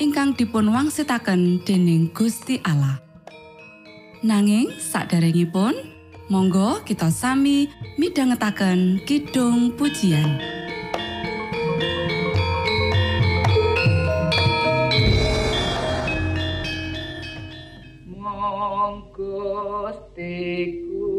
ingkang dipun wangsitaken dening Gusti Allah. Nanging saderengipun, monggo kita sami midhangetaken kidung pujian. Monggo stiku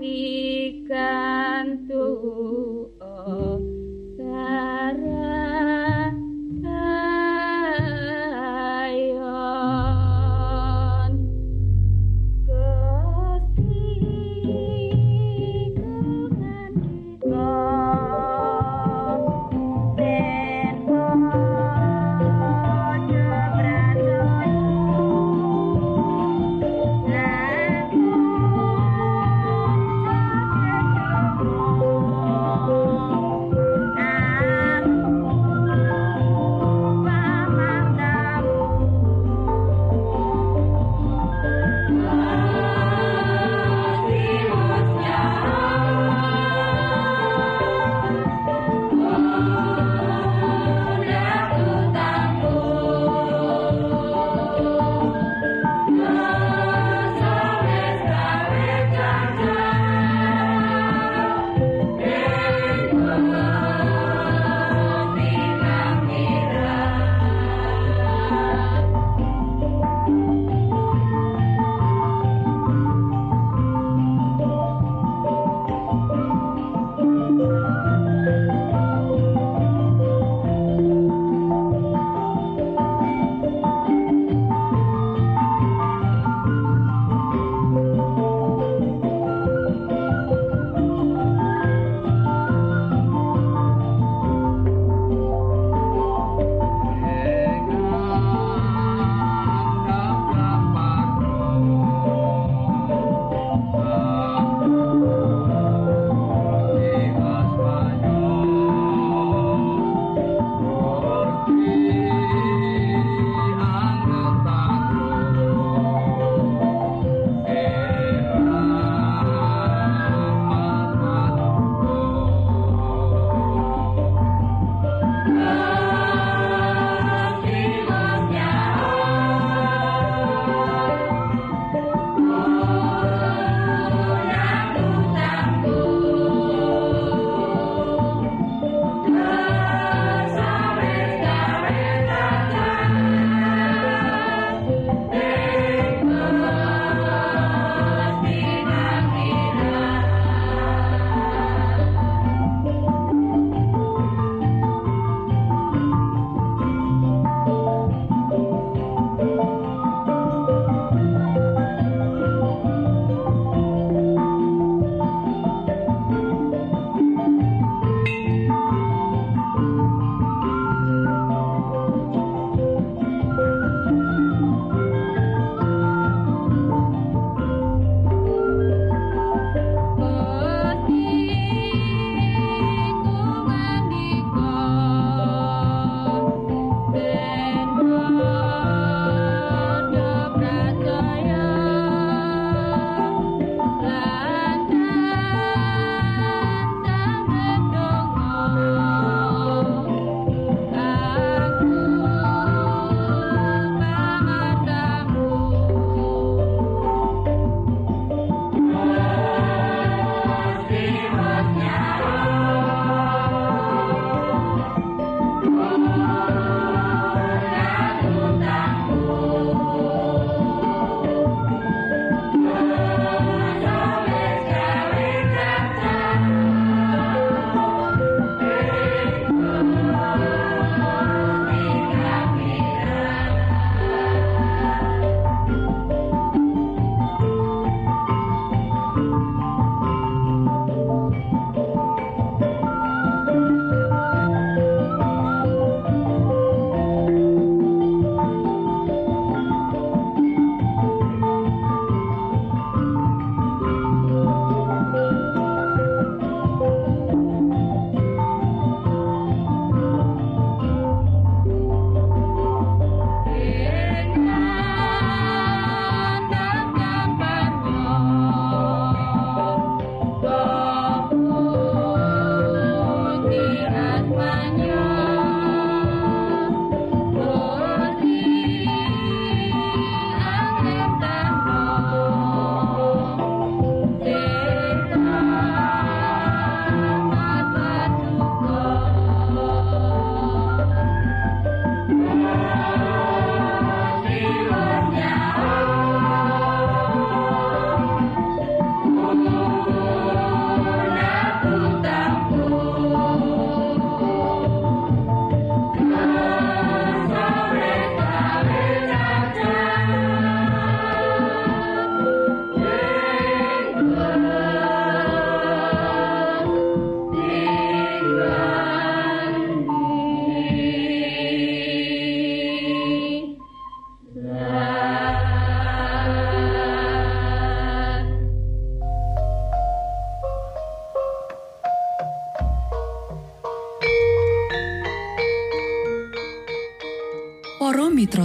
happy.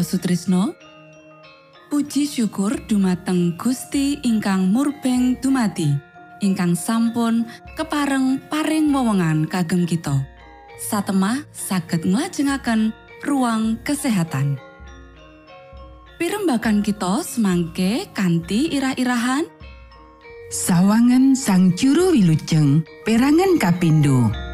Sutrisno. Puji syukur dumateng Gusti ingkang murbeng dumati ingkang sampun kepareng paring wewenngan kagem kita. Satemah saged nglajengaken ruang kesehatan. Pirembakan kita semangke kanthi irah-irahan. Sawangan sang juru wilujeng perangan kapindo.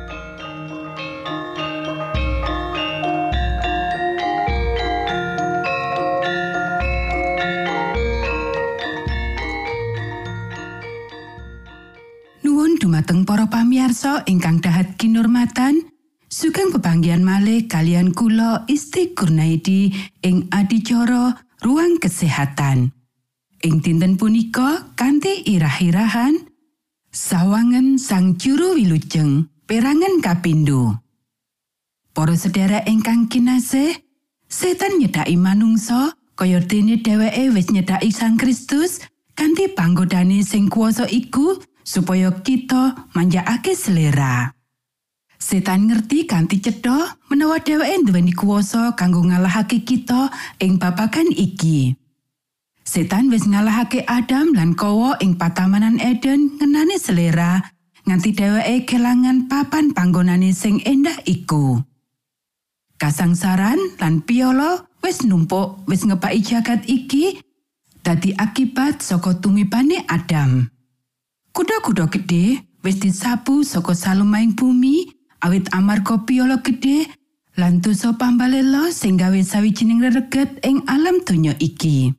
Pamiarsa ingkang dahat kinurmatan, sugeng pebanggian malih kalian kula Isti Kurnaidi ing adicara ruang kesehatan. Ing dinten punika kanthi irah-irahan Sawangan sang juru wilujeng perangan kapindo. Para sedherek ingkang kinasih, setan nyedaki manungsa kaya dene dheweke wis nyedaki Sang Kristus kanthi panggodane sing kuasa iku supaya kita manjakake selera. Setan ngerti kanthi cetha menawa dheweke nduweni kuasa kanggo ngalahake kita ing babagan iki. Setan wis ngalahake Adam lan Kowo ing patamanan Eden ngenani selera nganti dheweke kelangan papan panggonane sing endah iku. Kasangsaran lan piolo wis numpuk wis ngepaki jagat iki dadi akibat saka tumibane Adam. Kuda-kuda gede wis disapu saka salumahing bumi awit amarga piolo gede lan dosa pambalela sing gawe sawijining rereget ing alam donya iki.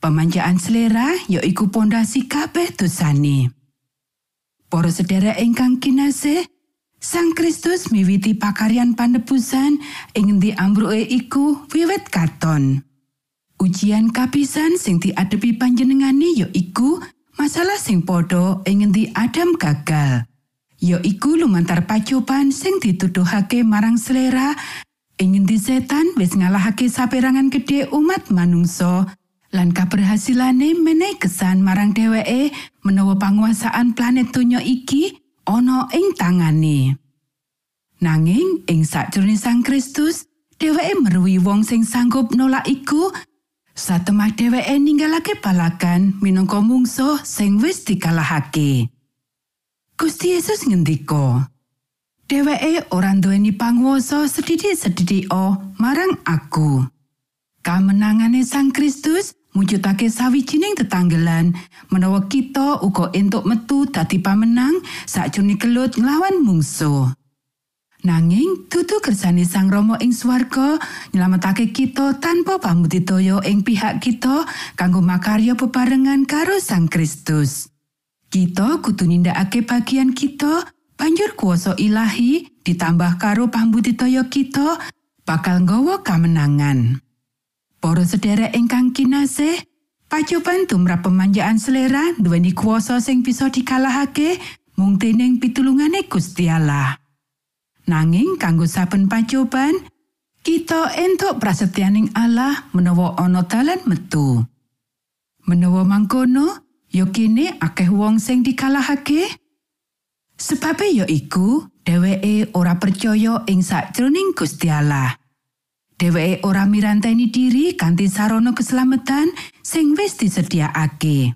Pemanjaan selera ya iku pondasi kabeh dosane. Para sedherek ingkang kinasih, Sang Kristus miwiti pakaryan panebusan ing ngendi ambruke iku wiwit katon. Ujian kapisan sing diadepi panjenengane ya iku masalah sing padha ing ngendi Adam gagal. Ya iku lumantar pacoban sing dituduhake marang selera ing ngendi setan wis ngalahake saperangan gede umat manungsa lan kaberhasilane menehi kesan marang dheweke menawa panguasaan planet donya iki ana ing tangane. Nanging ing sakjroning Sang Kristus, dheweke meruwi wong sing sanggup nolak iku. Satemah dheweke ninggalake balakan minangka mungsuh sing wis dikalahake. Gusti Yesus ngendika, Dheweke ora nduweni panguwasa sedidik-sedidik marang aku. Kamenangane Sang Kristus mujudake sawijining tetanggelan menawa kita uga entuk metu dadi pamenang sakjroning kelut nglawan mungsuh. Nanging dudu kersane Sang Rama ing swarga nyelametake kita tanpa pamudidaya ing pihak kita kanggo makarya bebarengan karo Sang Kristus. Kita kudu nindakake bagian kita banjur kuasa ilahi ditambah karo pambudidaya kita bakal nggawa kamenangan. Para sedherek ingkang kinasih, pacoban tumrap pemanjaan selera duweni kuasa sing bisa dikalahake mung dening pitulungane Gusti Allah. Nanging kanggo saben pacoban, kita entuk prasetyaning Allah menawa ana dalan metu. Menawa mangkono, ya kene akeh wong sing dikalahake. Sebabe ya iku, dheweke ora percaya ing sakjroning Gusti Allah. Dheweke ora miranteni diri kanthi sarana keselamatan sing wis disediakake.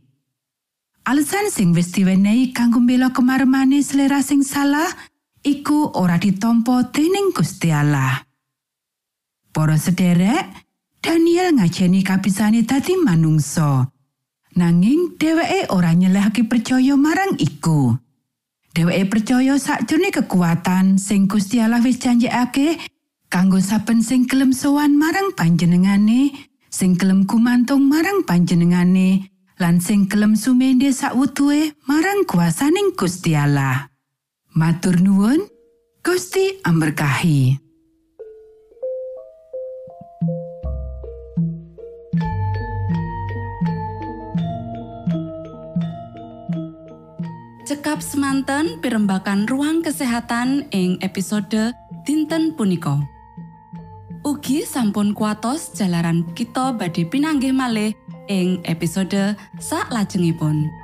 Alasan sing wis diwenehi kanggo mbela kemaremane selera sing salah iku ora ditompo dening Gusti Allah. Para sederek, Daniel ngajeni kapisane dadi manungsa. Nanging dheweke ora nyelehake percaya marang iku. Dheweke percaya sakjroning kekuatan sing Gusti Allah wis janjekake kanggo saben sing gelem sowan marang panjenengane, sing gelem kumantung marang panjenengane, lan sing gelem sumende sakwutuhe marang kuasaning Gusti Allah. Matur nuwun, Gusti amberkahi. Cekap semanten pimbakan ruang kesehatan ing episode dinten punika. Ugi sampun kuatos jalaran kita badhe pinanggih malih ing episode sak lajengipun.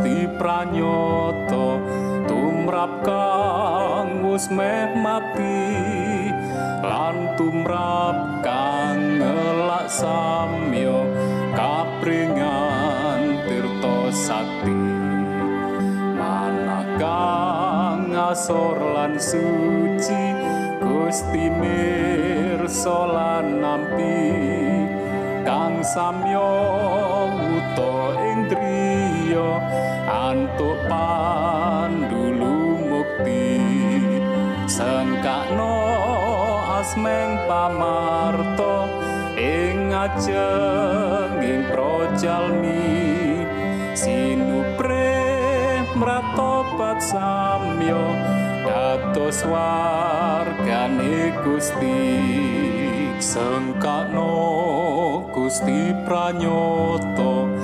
Gusti pranyoto tumrap kang wis meh mati lan tumrap kang ngelak samyo kapringan tirta sakti. Manakang asor lan suci Gusti mirsa lan nampi kang samyo wuto ing driya antuk pandulu mukti. Sengkakno asmeng pamarto ing ajeng ing projalmi. Sinupre mratobat samyo dados wargane Gusti. Sengkakno Gusti pranyoto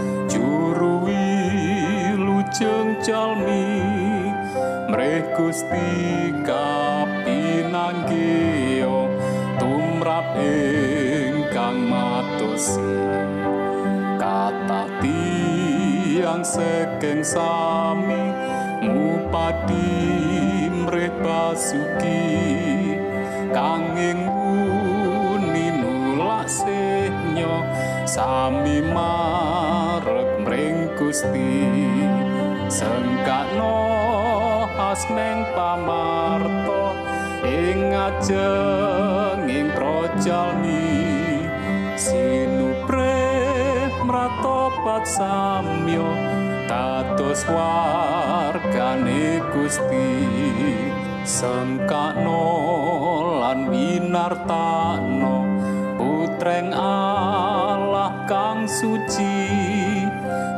wilujeng jalmi mreh Gusti kapinanggih tumrap ingkang matosi kata tiang sekeng sami ngupadi mreh basuki. Kanging uni nulak senyo sami marek mring Gusti sengkakno asmeng pamarto ing ajeng ing projalmi. Sinupre mratobat samyo dados wargane Gusti. Sengkakno lan winartano putreng Allah kang suci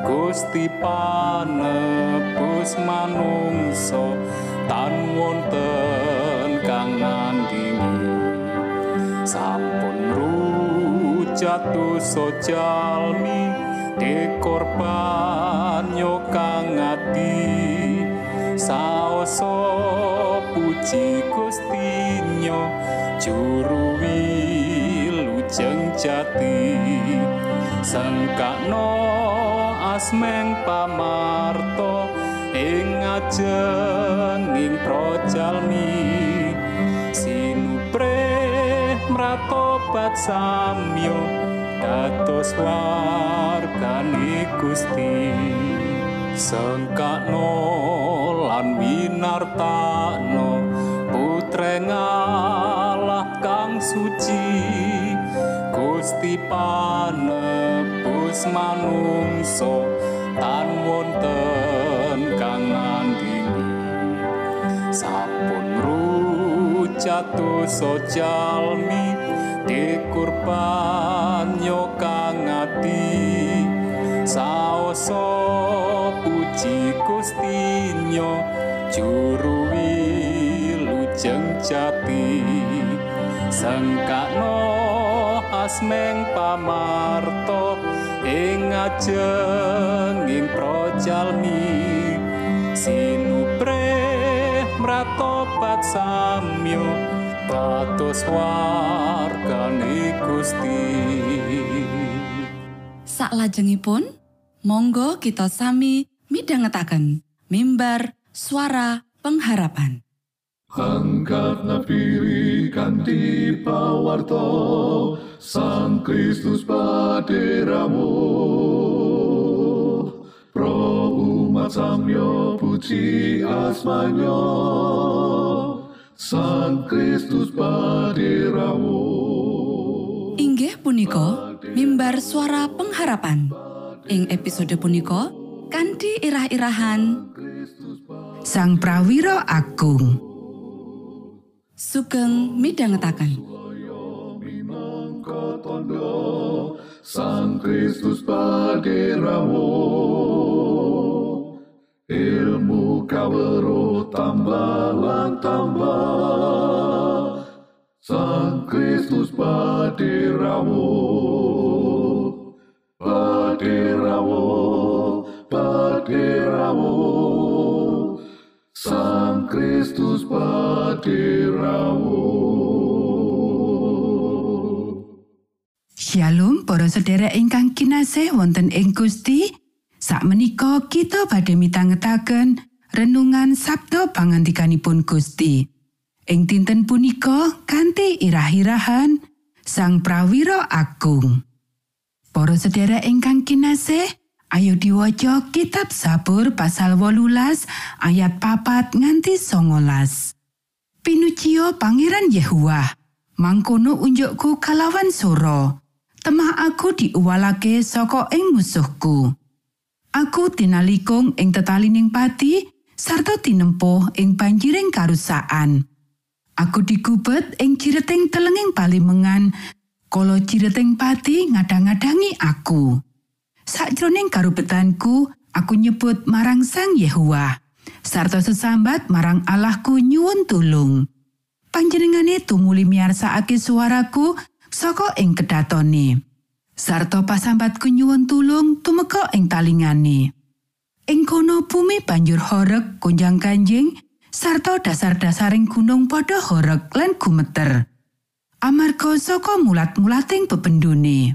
Gusti panebus manungso tan wonten kang nandingi sampun rujatuh sojalmi dekorban yo kang ati. Saoso puji Gustinyo juru wilujeng jati. Sengkakno asmeng pamarto ing ajeng ing projalmi sinupre mratobat samyo dados wargane Gusti. Sengkakno lan winartano putreng Allah kang suci Gusti panebus manungso tan wonten kang nandingi. Sampun rujatuh sojalmi dikurban yo kang ati. Saoso puji Gustinyo juru wilujeng jati. Sengkakno asmeng pamarto ing ajeng ing projalmi sinupre mratobat samyo dados wargane Gusti Saklajengipun, monggo kita sami midhangetaken mimbar suara pengharapan. Angkat napiri kanthi pawarto Sang Kristus paderamu Pro umat samyo puji asmanyo Sang Kristus paderamu Inggih punika mimbar suara pengharapan. Ing episode punika kanthi irah-irahan. Sang Prawiro Agung. Sugeng midhangetaken minangka tandha Sang Kristus paderawo ilmu kawero tambah lan tambah Sang Kristus paderawo paderawo paderawo Sang Kristus paderawo Shalom para sedherek ingkang kinasih wonten ing Gusti. Sakmenika kita badhe mitangetaken renungan Sabda pangandikanipun Gusti. Ing dinten punika kanthi irah-irahan Sang Prawiro Agung. Para sedherek ingkang kinasih, ayo diwaca kitab Sabur pasal 18 ayat papat nganti songolas. Pinucio Pangeran Yehuwa, mangkono unjukku kalawan soro. Temah aku diuwalake saka ing musuhku. Aku tinalikung ing tetalining pati sarta tinempuh ing banjiring karusaan. Aku digubet ing cireting telenging palimengan, kala cireting pati ngadang-adangi aku. Sakjroning karubetanku, aku nyebut marang Sang Yehuwa, sarta sesambat marang Allahku nyuwun tulung. Panjenengane tumuli miyarsakake suaraku saka ing kedatone. Sarta pasambatku nyuwun tulung tumeka ing talingane. Ing kono bumi banjur horeg kunjang kanjing sarta dasar-dasaring gunung padha horeg lan gumeter. Amarga saka mulat-mulating bebendune.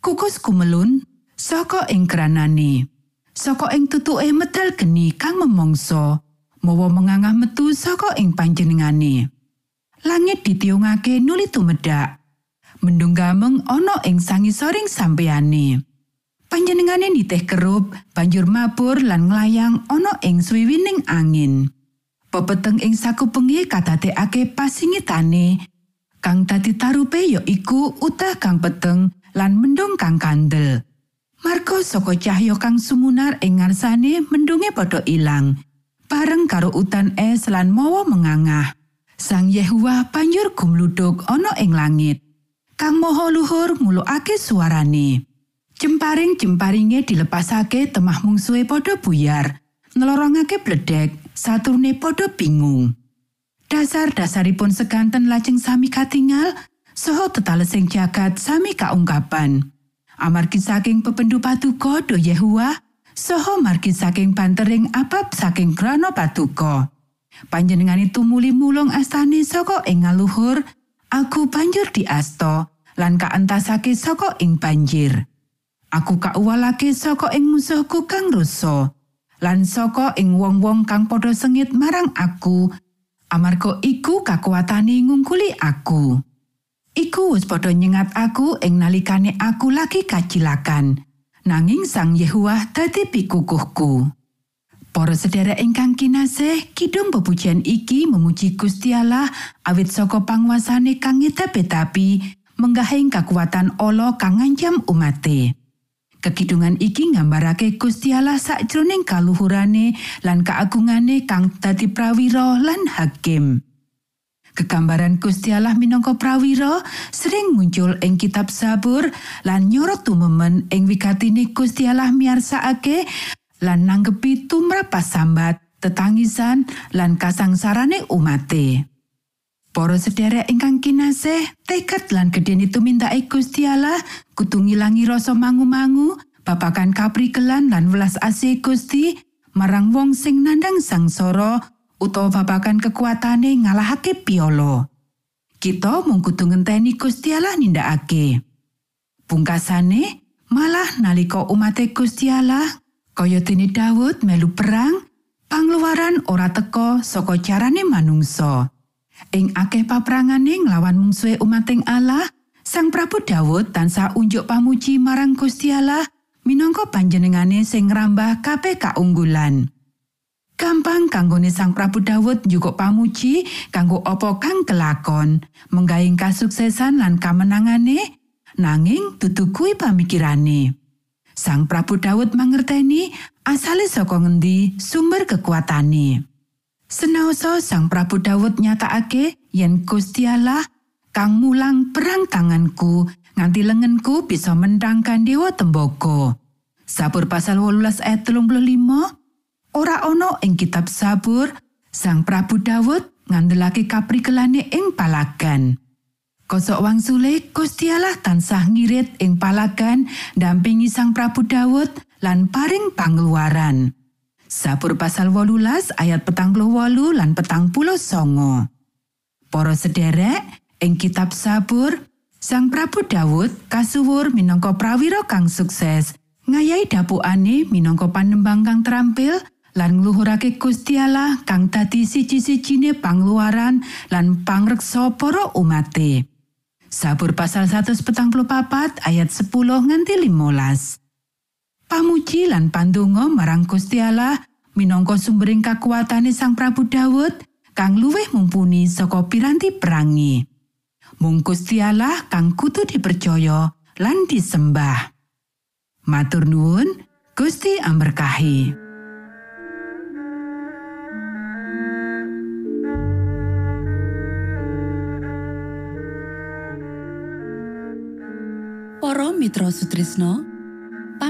Kukus kumelun saka ing kranane. Saka ing tutuke medal geni kang memongso, mawa mengangah metu saka ing panjenengane. Langit ditiungake nuli tumedak. Mendung gameng ana ing sangisoring sampeyane. Panjenengane nitih kerup, banjur mabur lan nglayang ana ing swiwining angin. Pepeteng ing sakupenge kadadekake pasingitane. Kang dadi tarupe ya iku utah kang peteng lan mendung kang kandel. Marga saka cahya kang sumunar ing ngarsane mendunge padha ilang. Bareng karo utan es lan mawa mengangah. Sang Yehuwa banjur gumludhuk ana ing langit. Kang Maha Luhur ngulukake suarane. Jemparing-jemparinge dilepasake temah mungsuhe padha buyar. Nelorongake bledek, saturune padha bingung. Dasar-dasaripun sekanten lajeng sami katingal, saha tetalesing jagat sami kaungkapan. Amargi saking pependu patuko do Yehuwa, saha margi saking bantering abab saking grana patuko. Panjenengane tumuli mulung astane saka ing ngaluhur, aku banjur diasto lan kaentasake saka ing banjir. Aku kauwalake saka ing musuhku kang rusa lan saka ing wong-wong kang padha sengit marang aku amarga iku kakuatane ngungkuli aku. Iku wis padha nyengat aku ing nalikane aku lagi kacilakan. Nanging Sang Yehuwa dadi pikukuhku. Para sedherek ingkang kinasih, kidung bepujian iki memuji Gusti Allah awit saka panguasane kang ngedap-edapi menggahing kakuatan Allah kang ngancam umate. Kekidungan iki nggambarake Gusti Allah sakjroning kaluhurane lan keagungane kang dadi prawira lan hakim. Kegambaran Gusti Allah minangka prawira sering muncul ing kitab Sabur lan nyorot tumemen ing wigatine Gusti Allah miyarsakake lan nanggepi tumrap pasambat, tetangisan lan kasangsarane umate. Para sedherek ingkang kinasih, tekad lan gedeni tumindake Gusti Allah kudu ngilangi rasa mangu-mangu, babagan kaprikelan lan welas asih Gusti marang wong sing nandhang sangsara utawa babagan kekuatane ngalahake piolo. Kita mung kudu ngenteni Gusti Allah nindakake. Pungkasane, malah nalika umate Gusti Allah kaya dene Daud melu perang, pangluaran ora teka saka carane manungsa. Ing akeh paprangane nglawan mungsuhe umating Allah, Sang Prabu Daud tansah unjuk pamuji marang Gusti Allah minangka panjenengane sing ngrambah kabeh kaunggulan. Gampang kanggone Sang Prabu Daud juga pamuji kanggo apa kang kelakon, menggaing kasuksesan lan kamenangane, nanging dudu kuwi pamikirane. Sang Prabu Daud mangerteni asale saka ngendi sumber kekuatane. Senaosa Sang Prabu Daud nyatakake yen Gusti Allah kang mulang perang tanganku nganti lengenku bisa menangkan dewa tembaga. Sabur pasal 18 ayat 35 ora ana ing kitab Sabur Sang Prabu Daud ngandelake kaprikelane ing palagan. Kosok wangsule Gusti Allah tansah ngirit ing palagan dampingi Sang Prabu Daud lan paring pangluaran. Sabur pasal 18 ayat petang wolu lan petang puluh songo. Para sederek, ing kitab Sabur, Sang Prabu Daud kasuwur minangka prawira kang sukses, ngayahi dapukane minangka panembang kang terampil lan ngluhurake Gusti Allah kang dadi siji-sijine pangluaran lan pangreksa para umate. Sabur pasal 144 ayat 10 nganti 15. Pamuji lan pandonga marang Gusti Allah minangka sumbering kakuatane Sang Prabu Daud kang luwih mumpuni saka piranti perangi. Mung Gusti Allah kang kudu dipercaya lan disembah. Matur nuwun, Gusti amberkahi. Para Mitra Sutrisno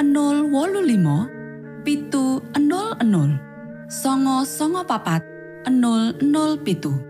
025 pitu 00 songo songo papat 00 pitu